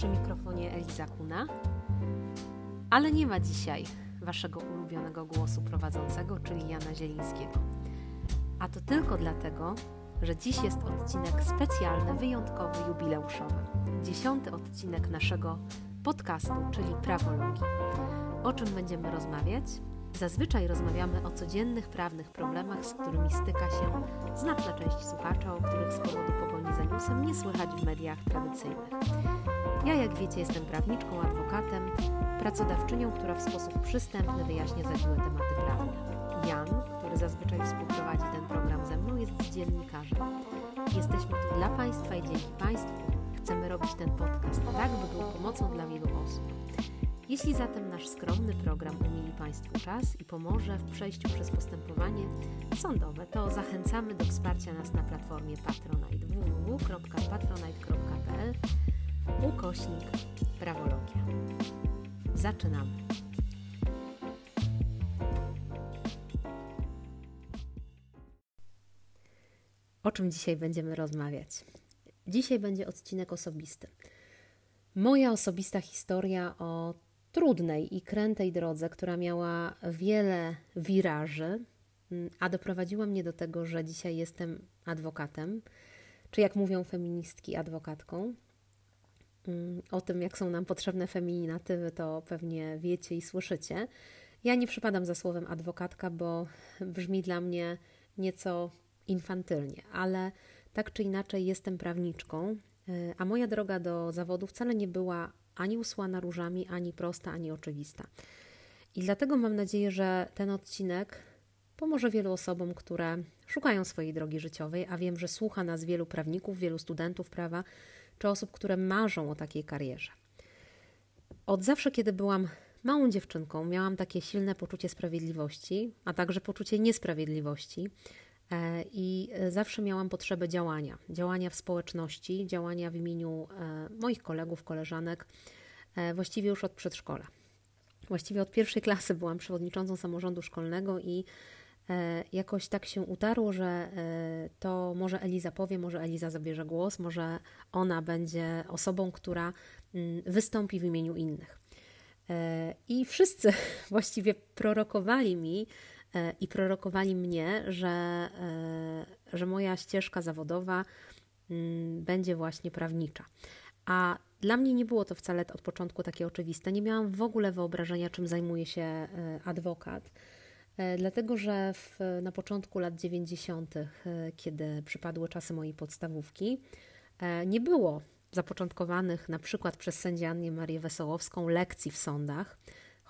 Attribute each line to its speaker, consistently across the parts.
Speaker 1: przy mikrofonie Eliza Kuna, ale nie ma dzisiaj waszego ulubionego głosu prowadzącego, czyli Jana Zielińskiego. A to tylko dlatego, że dziś jest odcinek specjalny, wyjątkowy, jubileuszowy. Dziesiąty odcinek naszego podcastu, czyli Prawologii. O czym będziemy rozmawiać? Zazwyczaj rozmawiamy o codziennych prawnych problemach, z którymi styka się znaczna część słuchaczy, o których z powodu pogoni za newsem nie słychać w mediach tradycyjnych. Ja, jak wiecie, jestem prawniczką, adwokatem, pracodawczynią, która w sposób przystępny wyjaśnia zawiłe tematy prawne. Jan, który zazwyczaj współprowadzi ten program ze mną, jest dziennikarzem. Jesteśmy tu dla Państwa i dzięki Państwu chcemy robić ten podcast tak, by był pomocą dla wielu osób. Jeśli zatem nasz skromny program umili Państwu czas i pomoże w przejściu przez postępowanie sądowe, to zachęcamy do wsparcia nas na platformie Patronite www.patronite.pl ukośnik prawologia. Zaczynamy. O czym dzisiaj będziemy rozmawiać? Dzisiaj będzie odcinek osobisty. Moja osobista historia o trudnej i krętej drodze, która miała wiele wiraży, mm, a doprowadziła mnie do tego, że dzisiaj jestem adwokatem, czy jak mówią feministki, adwokatką. Mm, o tym, jak są nam potrzebne feminatywy, to pewnie wiecie i słyszycie. Ja nie przypadam za słowem adwokatka, bo brzmi dla mnie nieco infantylnie, ale tak czy inaczej jestem prawniczką, y, a moja droga do zawodu wcale nie była ani usłana różami, ani prosta, ani oczywista. I dlatego mam nadzieję, że ten odcinek pomoże wielu osobom, które szukają swojej drogi życiowej, a wiem, że słucha nas wielu prawników, wielu studentów prawa, czy osób, które marzą o takiej karierze. Od zawsze, kiedy byłam małą dziewczynką, miałam takie silne poczucie sprawiedliwości, a także poczucie niesprawiedliwości. E, I zawsze miałam potrzebę działania, działania w społeczności, działania w imieniu e, moich kolegów, koleżanek, e, właściwie już od przedszkola. Właściwie od pierwszej klasy byłam przewodniczącą samorządu szkolnego i jakoś tak się utarło, że to może Eliza powie, może Eliza zabierze głos, może ona będzie osobą, która mm, wystąpi w imieniu innych. I wszyscy właściwie prorokowali mi, i prorokowali mnie, że, e, że moja ścieżka zawodowa mm, będzie właśnie prawnicza. A dla mnie nie było to wcale od początku takie oczywiste. Nie miałam w ogóle wyobrażenia, czym zajmuje się e, adwokat. E, dlatego, że w, na początku lat 90., kiedy przypadły czasy mojej podstawówki, nie było zapoczątkowanych na przykład przez sędzię Annię Marię Wesołowską lekcji w sądach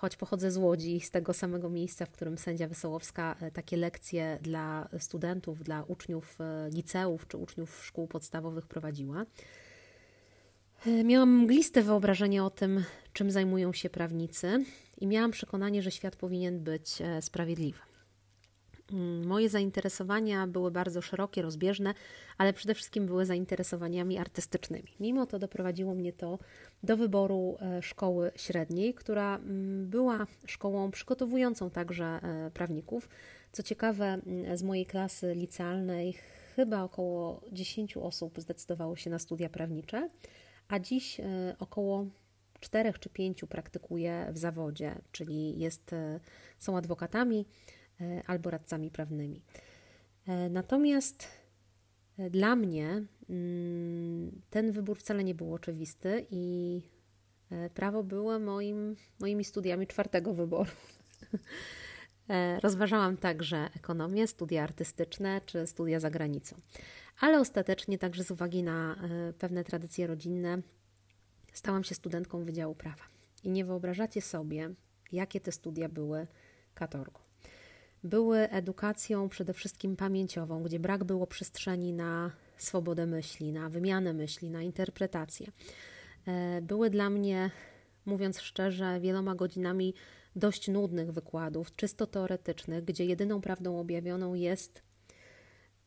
Speaker 1: choć pochodzę z Łodzi, z tego samego miejsca, w którym sędzia Wesołowska e, takie lekcje dla studentów, dla uczniów e, liceów czy uczniów szkół podstawowych prowadziła. E, miałam mgliste wyobrażenie o tym, czym zajmują się prawnicy, i miałam przekonanie, że świat powinien być sprawiedliwy. Mm, moje zainteresowania były bardzo szerokie, rozbieżne, ale przede wszystkim były zainteresowaniami artystycznymi. Mimo to doprowadziło mnie to do wyboru e, szkoły średniej, która mm, była szkołą przygotowującą także e, prawników. Co ciekawe, mm, z mojej klasy licealnej chyba około 10 osób zdecydowało się na studia prawnicze, a dziś e, około 4 czy 5 praktykuje w zawodzie, czyli jest, są adwokatami albo radcami prawnymi. Natomiast dla mnie mm, ten wybór wcale nie był oczywisty i e, prawo było moim, moimi studiami czwartego wyboru. E, rozważałam także ekonomię, studia artystyczne czy studia za granicą. Ale ostatecznie, także z uwagi na e, pewne tradycje rodzinne, stałam się studentką Wydziału Prawa. I nie wyobrażacie sobie, jakie te studia były katorgą były edukacją przede wszystkim pamięciową, gdzie brak było przestrzeni na swobodę myśli, na wymianę myśli, na interpretację. E, były dla mnie, mówiąc szczerze, wieloma godzinami dość nudnych wykładów, czysto teoretycznych, gdzie jedyną prawdą objawioną jest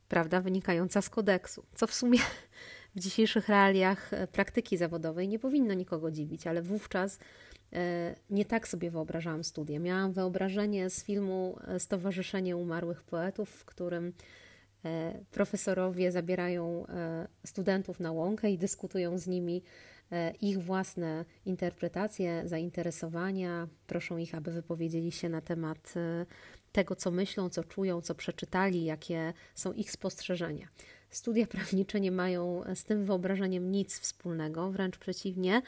Speaker 1: prawda wynikająca z kodeksu, co w sumie w dzisiejszych realiach praktyki zawodowej nie powinno nikogo dziwić, ale wówczas E, nie tak sobie wyobrażałam studia. Miałam wyobrażenie z filmu e, Stowarzyszenie Umarłych Poetów, w którym e, profesorowie zabierają studentów na łąkę i dyskutują z nimi ich własne interpretacje, zainteresowania. Proszą ich, aby wypowiedzieli się na temat tego, co myślą, co czują, co przeczytali, jakie są ich spostrzeżenia. Studia prawnicze nie mają z tym wyobrażeniem nic wspólnego, wręcz przeciwnie,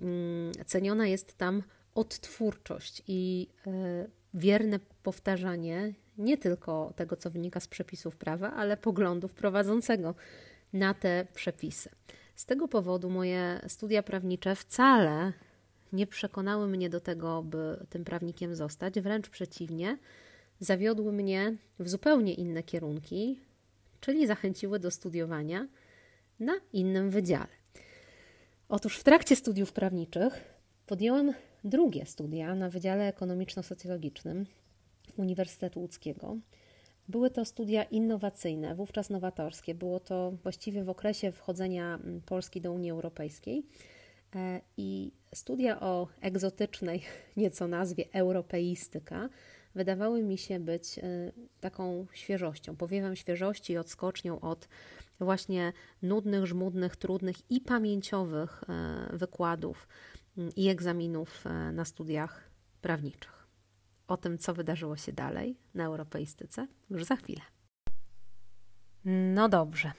Speaker 1: mm, ceniona jest tam odtwórczość i e, wierne powtarzanie nie tylko tego, co wynika z przepisów prawa, ale poglądów prowadzącego na te przepisy. Z tego powodu moje studia prawnicze wcale nie przekonały mnie do tego, by tym prawnikiem zostać, wręcz przeciwnie, zawiodły mnie w zupełnie inne kierunki, czyli zachęciły do studiowania na innym wydziale. Otóż w trakcie studiów prawniczych podjęłam drugie studia na Wydziale Ekonomiczno-Socjologicznym Uniwersytetu Łódzkiego. Były to studia innowacyjne, wówczas nowatorskie. Było to właściwie w okresie wchodzenia mm, Polski do Unii Europejskiej. E, I studia o egzotycznej nieco nazwie europeistyka wydawały mi się być e, taką świeżością, powiewem świeżości i odskocznią od właśnie nudnych, żmudnych, trudnych i pamięciowych e, wykładów mm, i egzaminów na studiach prawniczych. O tym, co wydarzyło się dalej na europeistyce, już za chwilę. No dobrze.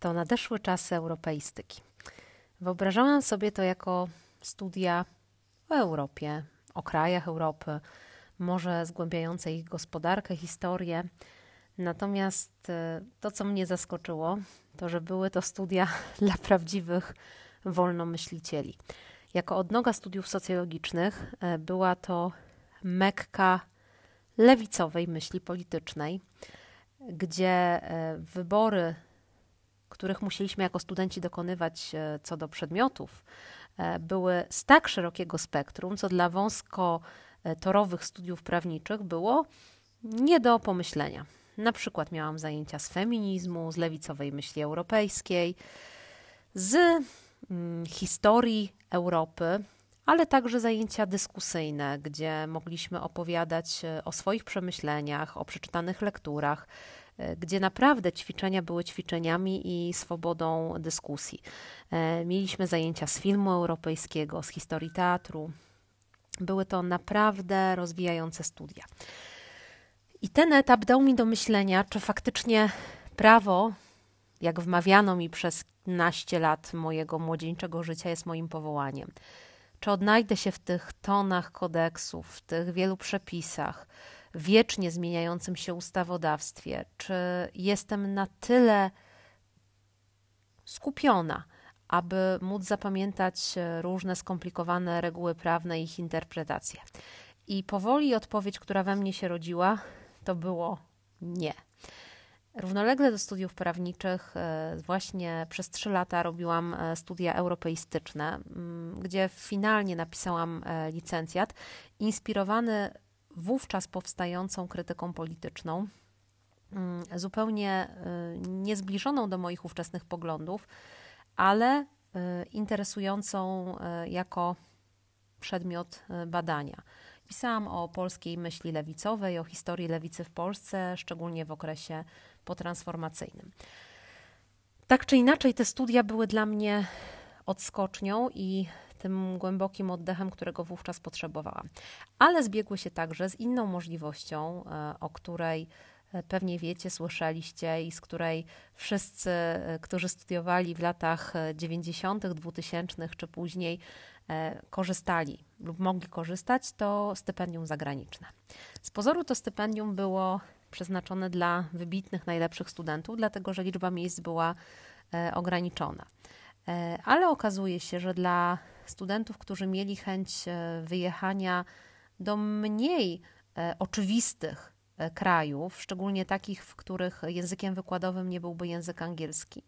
Speaker 1: To nadeszły czasy europeistyki. Wyobrażałam sobie to jako studia o Europie, o krajach Europy, może zgłębiające ich gospodarkę, historię. Natomiast e, to, co mnie zaskoczyło, to że były to studia dla prawdziwych wolnomyślicieli. Jako odnoga studiów socjologicznych e, była to mekka lewicowej myśli politycznej, gdzie e, wybory, których musieliśmy jako studenci dokonywać co do przedmiotów, były z tak szerokiego spektrum, co dla wąsko torowych studiów prawniczych było nie do pomyślenia. Na przykład miałam zajęcia z feminizmu, z lewicowej myśli europejskiej, z mm, historii Europy, ale także zajęcia dyskusyjne, gdzie mogliśmy opowiadać e, o swoich przemyśleniach, o przeczytanych lekturach, e, gdzie naprawdę ćwiczenia były ćwiczeniami i swobodą dyskusji. Mieliśmy zajęcia z filmu europejskiego, z historii teatru, były to naprawdę rozwijające studia. I ten etap dał mi do myślenia, czy faktycznie prawo, jak wmawiano mi przez naście lat mojego młodzieńczego życia, jest moim powołaniem. Czy odnajdę się w tych tonach kodeksów, w tych wielu przepisach, wiecznie zmieniającym się ustawodawstwie? Czy jestem na tyle skupiona, aby móc zapamiętać e, różne skomplikowane reguły prawne i ich interpretacje. I powoli odpowiedź, która we mnie się rodziła, to było nie. Równolegle do studiów prawniczych, e, właśnie przez trzy lata robiłam e, studia europeistyczne, gdzie finalnie napisałam licencjat, inspirowany wówczas powstającą krytyką polityczną, zupełnie niezbliżoną do moich ówczesnych poglądów, ale y, interesującą y, jako przedmiot y, badania. Pisałam o polskiej myśli lewicowej, o historii lewicy w Polsce, szczególnie w okresie potransformacyjnym. Tak czy inaczej, te studia były dla mnie odskocznią i tym głębokim oddechem, którego wówczas potrzebowałam. Ale zbiegły się także z inną możliwością, o której E, pewnie wiecie, słyszeliście i z której wszyscy, e, którzy studiowali w latach 90., e, 2000 czy później, korzystali lub mogli korzystać, to stypendium zagraniczne. Z pozoru to stypendium było przeznaczone dla wybitnych, najlepszych studentów, dlatego że liczba miejsc była ograniczona. Ale okazuje się, że dla studentów, którzy mieli chęć wyjechania do mniej oczywistych E, krajów, szczególnie takich, w których językiem wykładowym nie byłby język angielski,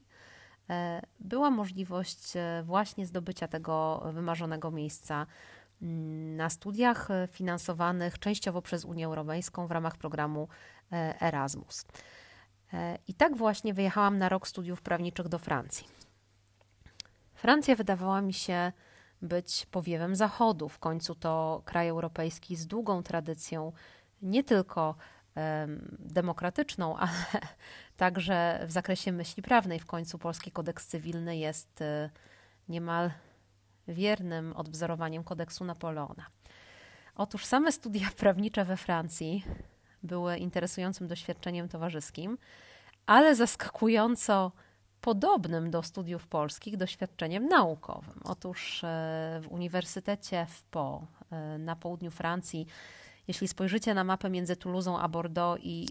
Speaker 1: e, była możliwość e, właśnie zdobycia tego wymarzonego miejsca mm, na studiach finansowanych częściowo przez Unię Europejską w ramach programu Erasmus. I tak właśnie wyjechałam na rok studiów prawniczych do Francji. Francja wydawała mi się być powiewem Zachodu. W końcu to kraj europejski z długą tradycją nie tylko demokratyczną, ale także w zakresie myśli prawnej. W końcu polski kodeks cywilny jest e, niemal wiernym odwzorowaniem kodeksu Napoleona. Otóż same studia prawnicze we Francji były interesującym doświadczeniem towarzyskim, ale zaskakująco podobnym do studiów polskich doświadczeniem naukowym. Otóż e, w Uniwersytecie w Po e, na południu Francji, jeśli spojrzycie na mapę między Toulousą a Bordeaux i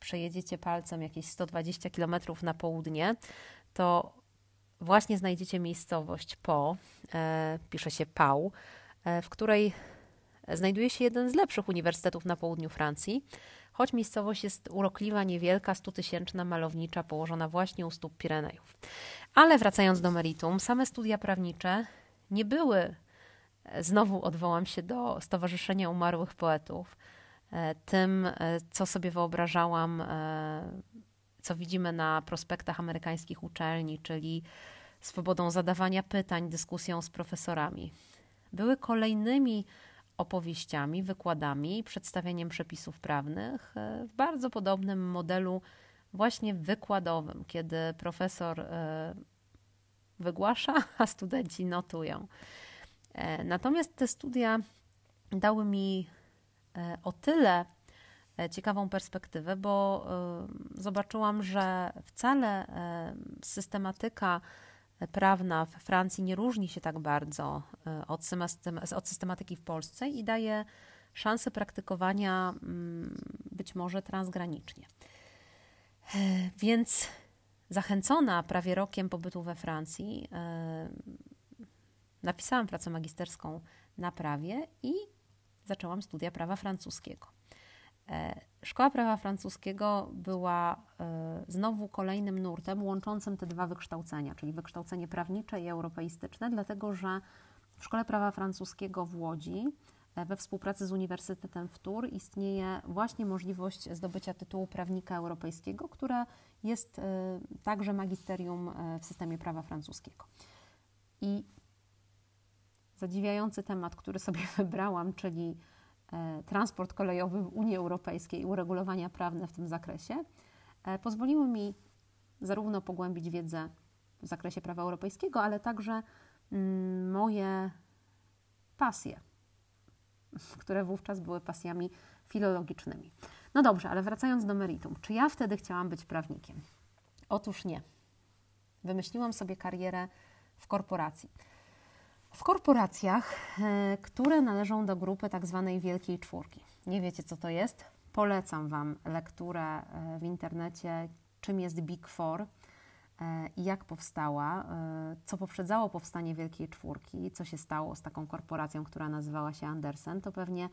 Speaker 1: przejedziecie palcem jakieś 120 km na południe, to właśnie znajdziecie miejscowość Po, e, pisze się Pau, w której znajduje się jeden z lepszych uniwersytetów na południu Francji, choć miejscowość jest urokliwa, niewielka, stutysięczna, malownicza, położona właśnie u stóp Pirenejów. Ale wracając do meritum, same studia prawnicze nie były, e, znowu odwołam się do Stowarzyszenia Umarłych Poetów, e, tym, e, co sobie wyobrażałam, co widzimy na prospektach amerykańskich uczelni, czyli swobodą zadawania pytań, dyskusją z profesorami. Były kolejnymi opowieściami, wykładami, przedstawianiem przepisów prawnych e, w bardzo podobnym modelu, właśnie wykładowym, kiedy profesor e, wygłasza, a studenci notują. E, natomiast te studia dały mi o tyle ciekawą perspektywę, bo zobaczyłam, że wcale systematyka prawna w Francji nie różni się tak bardzo e, od, systematyki w Polsce i daje szansę praktykowania mm, być może transgranicznie. E, więc zachęcona prawie rokiem pobytu we Francji, e, napisałam pracę magisterską na prawie i zaczęłam studia prawa francuskiego. E, szkoła prawa francuskiego była e, znowu kolejnym nurtem łączącym te dwa wykształcenia, czyli wykształcenie prawnicze i europeistyczne, dlatego że w Szkole Prawa Francuskiego w Łodzi e, we współpracy z Uniwersytetem w Tours istnieje właśnie możliwość zdobycia tytułu prawnika europejskiego, które jest także magisterium w systemie prawa francuskiego. I zadziwiający temat, który sobie wybrałam, czyli E, transport kolejowy w Unii Europejskiej i uregulowania prawne w tym zakresie, e, pozwoliły mi zarówno pogłębić wiedzę w zakresie prawa europejskiego, ale także mm, moje pasje, które wówczas były pasjami filologicznymi. No dobrze, ale wracając do meritum, czy ja wtedy chciałam być prawnikiem? Otóż nie. Wymyśliłam sobie karierę w korporacji. W korporacjach, e, które należą do grupy tak zwanej Wielkiej Czwórki. Nie wiecie, co to jest? Polecam Wam lekturę e, w internecie, czym jest Big Four e, i jak powstała, co poprzedzało powstanie Wielkiej Czwórki, co się stało z taką korporacją, która nazywała się Andersen, to pewnie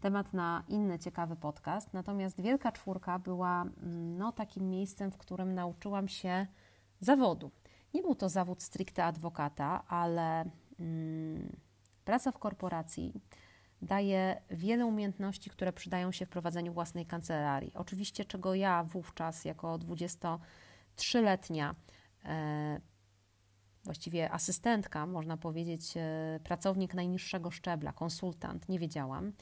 Speaker 1: temat na inny ciekawy podcast. Natomiast Wielka Czwórka była mm, no, takim miejscem, w którym nauczyłam się zawodu. Nie był to zawód stricte adwokata, ale praca w korporacji daje wiele umiejętności, które przydają się w prowadzeniu własnej kancelarii. Oczywiście, czego ja wówczas, jako 23-letnia, e, właściwie asystentka, można powiedzieć, e, pracownik najniższego szczebla, konsultant, nie wiedziałam.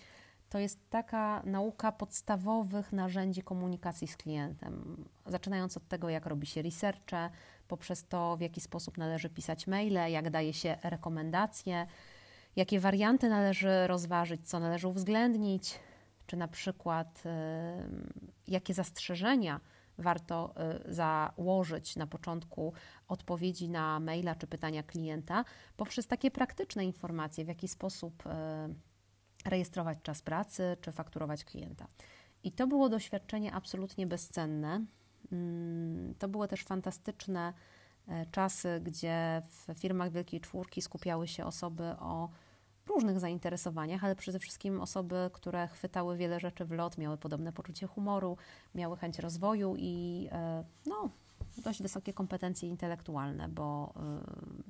Speaker 1: To jest taka nauka podstawowych narzędzi komunikacji z klientem, zaczynając od tego, jak robi się researche, poprzez to, w jaki sposób należy pisać maile, jak daje się rekomendacje, jakie warianty należy rozważyć, co należy uwzględnić, czy na przykład jakie zastrzeżenia warto y, założyć na początku odpowiedzi na maila czy pytania klienta, poprzez takie praktyczne informacje, w jaki sposób y, rejestrować czas pracy czy fakturować klienta. I to było doświadczenie absolutnie bezcenne. Mm, to były też fantastyczne e, czasy, gdzie w firmach Wielkiej Czwórki skupiały się osoby o różnych zainteresowaniach, ale przede wszystkim osoby, które chwytały wiele rzeczy w lot, miały podobne poczucie humoru, miały chęć rozwoju i e, no, dość wysokie kompetencje intelektualne, bo e,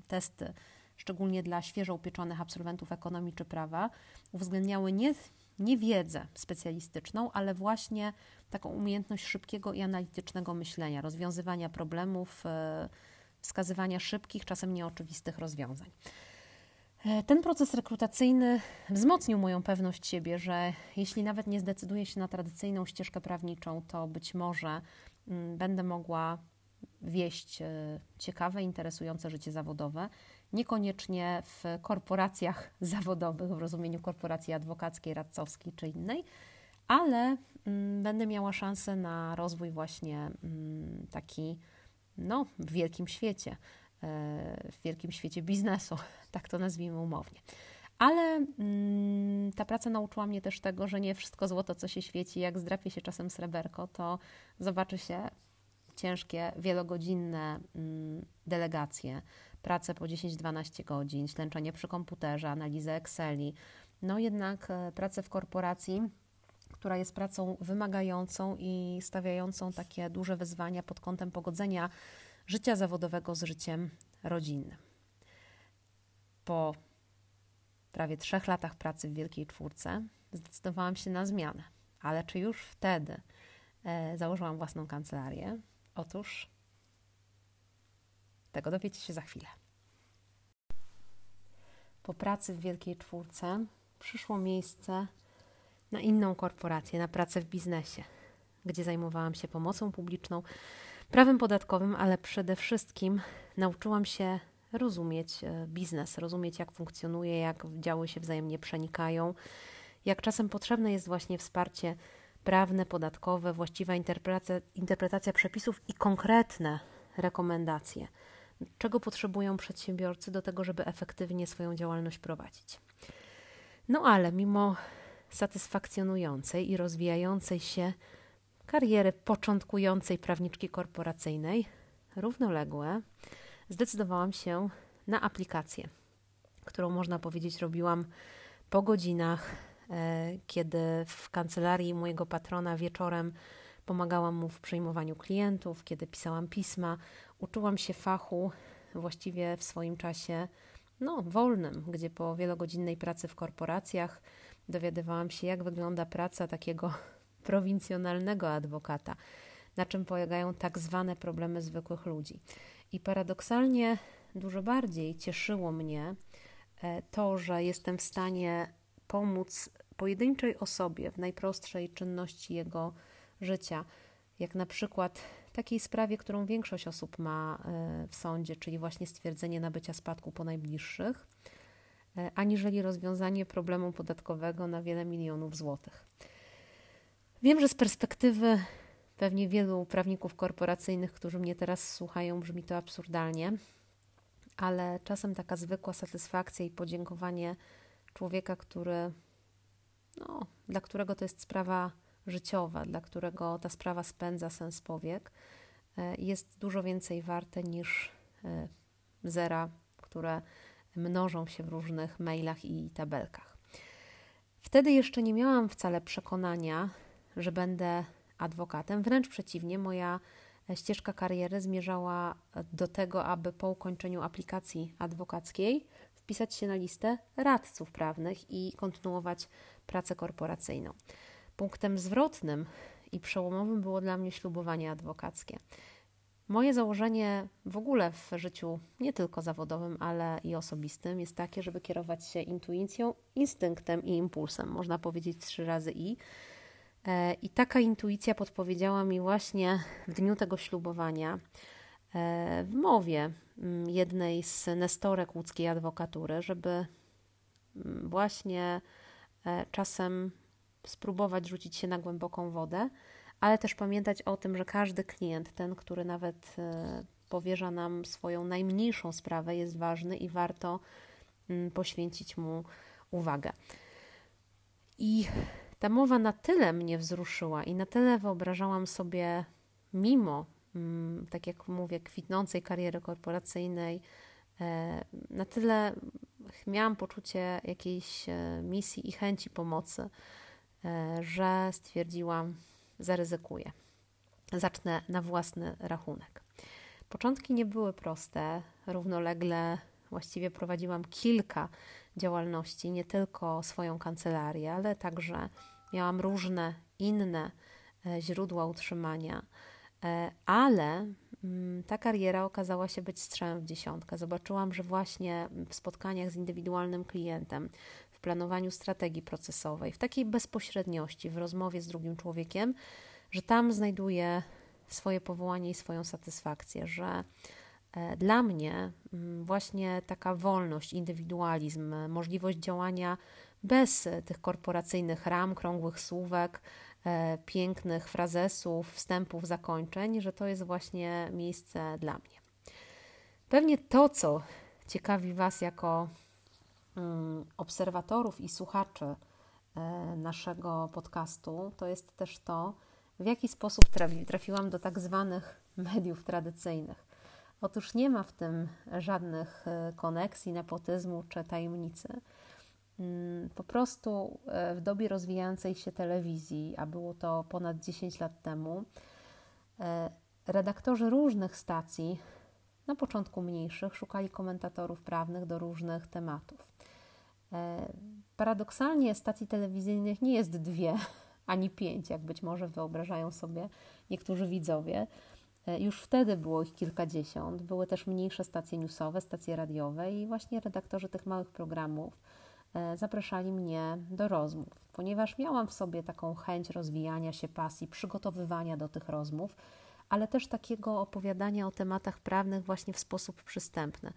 Speaker 1: testy, szczególnie dla świeżo upieczonych absolwentów ekonomii czy prawa, uwzględniały nie nie wiedzę specjalistyczną, ale właśnie taką umiejętność szybkiego i analitycznego myślenia, rozwiązywania problemów, e, wskazywania szybkich, czasem nieoczywistych rozwiązań. E, ten proces rekrutacyjny wzmocnił moją pewność siebie, że jeśli nawet nie zdecyduję się na tradycyjną ścieżkę prawniczą, to być może mm, będę mogła wieść e, ciekawe, interesujące życie zawodowe Niekoniecznie w korporacjach zawodowych, w rozumieniu korporacji adwokackiej, radcowskiej czy innej, ale mm, będę miała szansę na rozwój właśnie mm, taki no, w wielkim świecie, e, w wielkim świecie biznesu, tak to nazwijmy umownie. Ale mm, ta praca nauczyła mnie też tego, że nie wszystko złoto, co się świeci, jak zdrapie się czasem sreberko, to zobaczy się ciężkie, wielogodzinne delegacje, pracę po 10-12 godzin, ślęczenie przy komputerze, analizę Exceli. No jednak e, pracę w korporacji, która jest pracą wymagającą i stawiającą takie duże wyzwania pod kątem pogodzenia życia zawodowego z życiem rodzinnym. Po prawie trzech latach pracy w Wielkiej Czwórce zdecydowałam się na zmianę. Ale czy już wtedy e, założyłam własną kancelarię? Otóż tego dowiecie się za chwilę. Po pracy w Wielkiej Czwórce przyszło miejsce na inną korporację, na pracę w biznesie, gdzie zajmowałam się pomocą publiczną, prawem podatkowym, ale przede wszystkim nauczyłam się rozumieć e, biznes, rozumieć jak funkcjonuje, jak działy się wzajemnie przenikają, jak czasem potrzebne jest właśnie wsparcie prawne, podatkowe, właściwa interpretacja, interpretacja przepisów i konkretne rekomendacje, czego potrzebują przedsiębiorcy do tego, żeby efektywnie swoją działalność prowadzić. No ale mimo satysfakcjonującej i rozwijającej się kariery początkującej prawniczki korporacyjnej, równoległe, zdecydowałam się na aplikację, którą można powiedzieć robiłam po godzinach, e, kiedy w kancelarii mojego patrona wieczorem pomagałam mu w przyjmowaniu klientów, kiedy pisałam pisma. Uczyłam się fachu właściwie w swoim czasie no, wolnym, gdzie po wielogodzinnej pracy w korporacjach dowiadywałam się, jak wygląda praca takiego prowincjonalnego adwokata, na czym polegają tak zwane problemy zwykłych ludzi. I paradoksalnie dużo bardziej cieszyło mnie e, to, że jestem w stanie pomóc pojedynczej osobie w najprostszej czynności jego życia, jak na przykład takiej sprawie, którą większość osób ma e, w sądzie, czyli właśnie stwierdzenie nabycia spadku po najbliższych, e, aniżeli rozwiązanie problemu podatkowego na wiele milionów złotych. Wiem, że z perspektywy pewnie wielu prawników korporacyjnych, którzy mnie teraz słuchają, brzmi to absurdalnie, ale czasem taka zwykła satysfakcja i podziękowanie człowieka, który, no, dla którego to jest sprawa życiowa, dla którego ta sprawa spędza sens powiek, e, jest dużo więcej warte niż e, zera, które mnożą się w różnych mailach i tabelkach. Wtedy jeszcze nie miałam wcale przekonania, że będę adwokatem. Wręcz przeciwnie, moja ścieżka kariery zmierzała do tego, aby po ukończeniu aplikacji adwokackiej wpisać się na listę radców prawnych i kontynuować pracę korporacyjną. Punktem zwrotnym i przełomowym było dla mnie ślubowanie adwokackie. Moje założenie w ogóle w życiu, nie tylko zawodowym, ale i osobistym, jest takie, żeby kierować się intuicją, instynktem i impulsem. Można powiedzieć trzy razy i. E, I taka intuicja podpowiedziała mi właśnie w dniu tego ślubowania, e, w mowie mm, jednej z nestorek łódzkiej adwokatury, żeby mm, właśnie e, czasem spróbować rzucić się na głęboką wodę, ale też pamiętać o tym, że każdy klient, ten, który nawet powierza nam swoją najmniejszą sprawę, jest ważny i warto mm, poświęcić mu uwagę. I ta mowa na tyle mnie wzruszyła i na tyle wyobrażałam sobie, mimo, mm, tak jak mówię, kwitnącej kariery korporacyjnej, e, na tyle miałam poczucie jakiejś e, misji i chęci pomocy, e, że stwierdziłam, zaryzykuję. Zacznę na własny rachunek. Początki nie były proste. Równolegle właściwie prowadziłam kilka działalności, nie tylko swoją kancelarię, ale także miałam różne inne e, źródła utrzymania. E, ale mm, ta kariera okazała się być strzałem w dziesiątkę. Zobaczyłam, że właśnie w spotkaniach z indywidualnym klientem, planowaniu strategii procesowej, w takiej bezpośredniości, w rozmowie z drugim człowiekiem, że tam znajduję swoje powołanie i swoją satysfakcję, że E, dla mnie mm, właśnie taka wolność, indywidualizm, możliwość działania bez tych korporacyjnych ram, krągłych słówek, e, pięknych frazesów, wstępów, zakończeń, że to jest właśnie miejsce dla mnie. Pewnie to, co ciekawi Was jako obserwatorów i słuchaczy e, naszego podcastu, to jest też to, w jaki sposób trafiłam do tak zwanych mediów tradycyjnych. Otóż nie ma w tym żadnych e, koneksji, nepotyzmu czy tajemnicy. Mm, po prostu w dobie rozwijającej się telewizji, a było to ponad 10 lat temu, redaktorzy różnych stacji, na początku mniejszych, szukali komentatorów prawnych do różnych tematów. Paradoksalnie stacji telewizyjnych nie jest dwie ani pięć, jak być może wyobrażają sobie niektórzy widzowie. E, już wtedy było ich kilkadziesiąt. Były też mniejsze stacje newsowe, stacje radiowe i właśnie redaktorzy tych małych programów e, zapraszali mnie do rozmów, ponieważ miałam w sobie taką chęć rozwijania się pasji, przygotowywania do tych rozmów, ale też takiego opowiadania o tematach prawnych właśnie w sposób przystępny.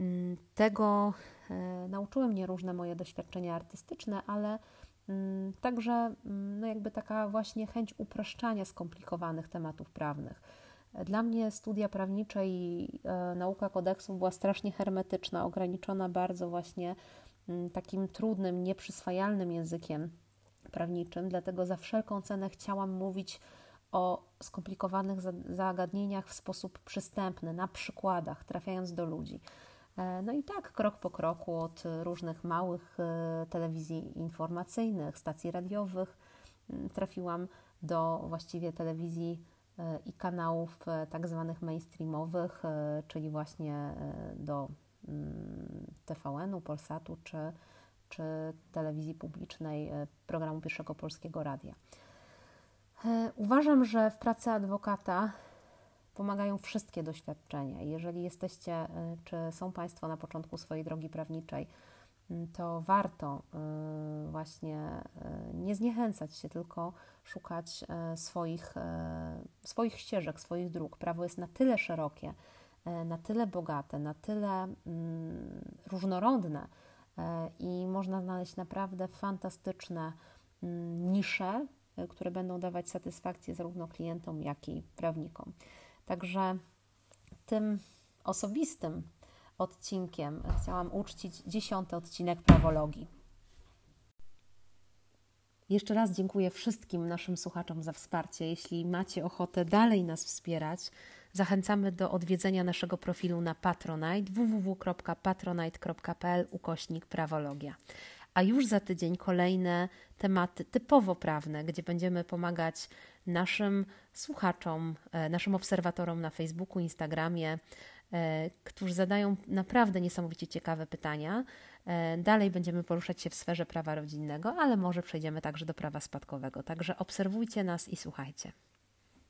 Speaker 1: Mm, tego e, nauczyły mnie różne moje doświadczenia artystyczne, ale mm, także mm, no jakby taka właśnie chęć upraszczania skomplikowanych tematów prawnych. Dla mnie studia prawnicze i e, nauka kodeksu była strasznie hermetyczna, ograniczona bardzo właśnie takim trudnym, nieprzyswajalnym językiem prawniczym, dlatego za wszelką cenę chciałam mówić o skomplikowanych zagadnieniach w sposób przystępny, na przykładach, trafiając do ludzi. E, no i tak, krok po kroku, od różnych małych e, telewizji informacyjnych, stacji radiowych, trafiłam do właściwie telewizji e, i kanałów tak zwanych mainstreamowych, czyli właśnie do mm, TVN-u, Polsatu czy, czy telewizji publicznej programu Pierwszego Polskiego Radia. Uważam, że w pracy adwokata pomagają wszystkie doświadczenia. Jeżeli jesteście, y, czy są Państwo na początku swojej drogi prawniczej, y, to warto y, właśnie nie zniechęcać się, tylko szukać swoich, swoich ścieżek, swoich dróg. Prawo jest na tyle szerokie, na tyle bogate, na tyle mm, różnorodne i można znaleźć naprawdę fantastyczne mm, nisze, które będą dawać satysfakcję zarówno klientom, jak i prawnikom. Także tym osobistym odcinkiem chciałam uczcić dziesiąty odcinek prawologii. Jeszcze raz dziękuję wszystkim naszym słuchaczom za wsparcie. Jeśli macie ochotę dalej nas wspierać, zachęcamy do odwiedzenia naszego profilu na Patronite www.patronite.pl ukośnik prawologia a już za tydzień kolejne tematy typowo prawne, gdzie będziemy pomagać naszym słuchaczom, e, naszym obserwatorom na Facebooku, Instagramie, e, którzy zadają naprawdę niesamowicie ciekawe pytania. E, dalej będziemy poruszać się w sferze prawa rodzinnego, ale może przejdziemy także do prawa spadkowego. Także obserwujcie nas i słuchajcie.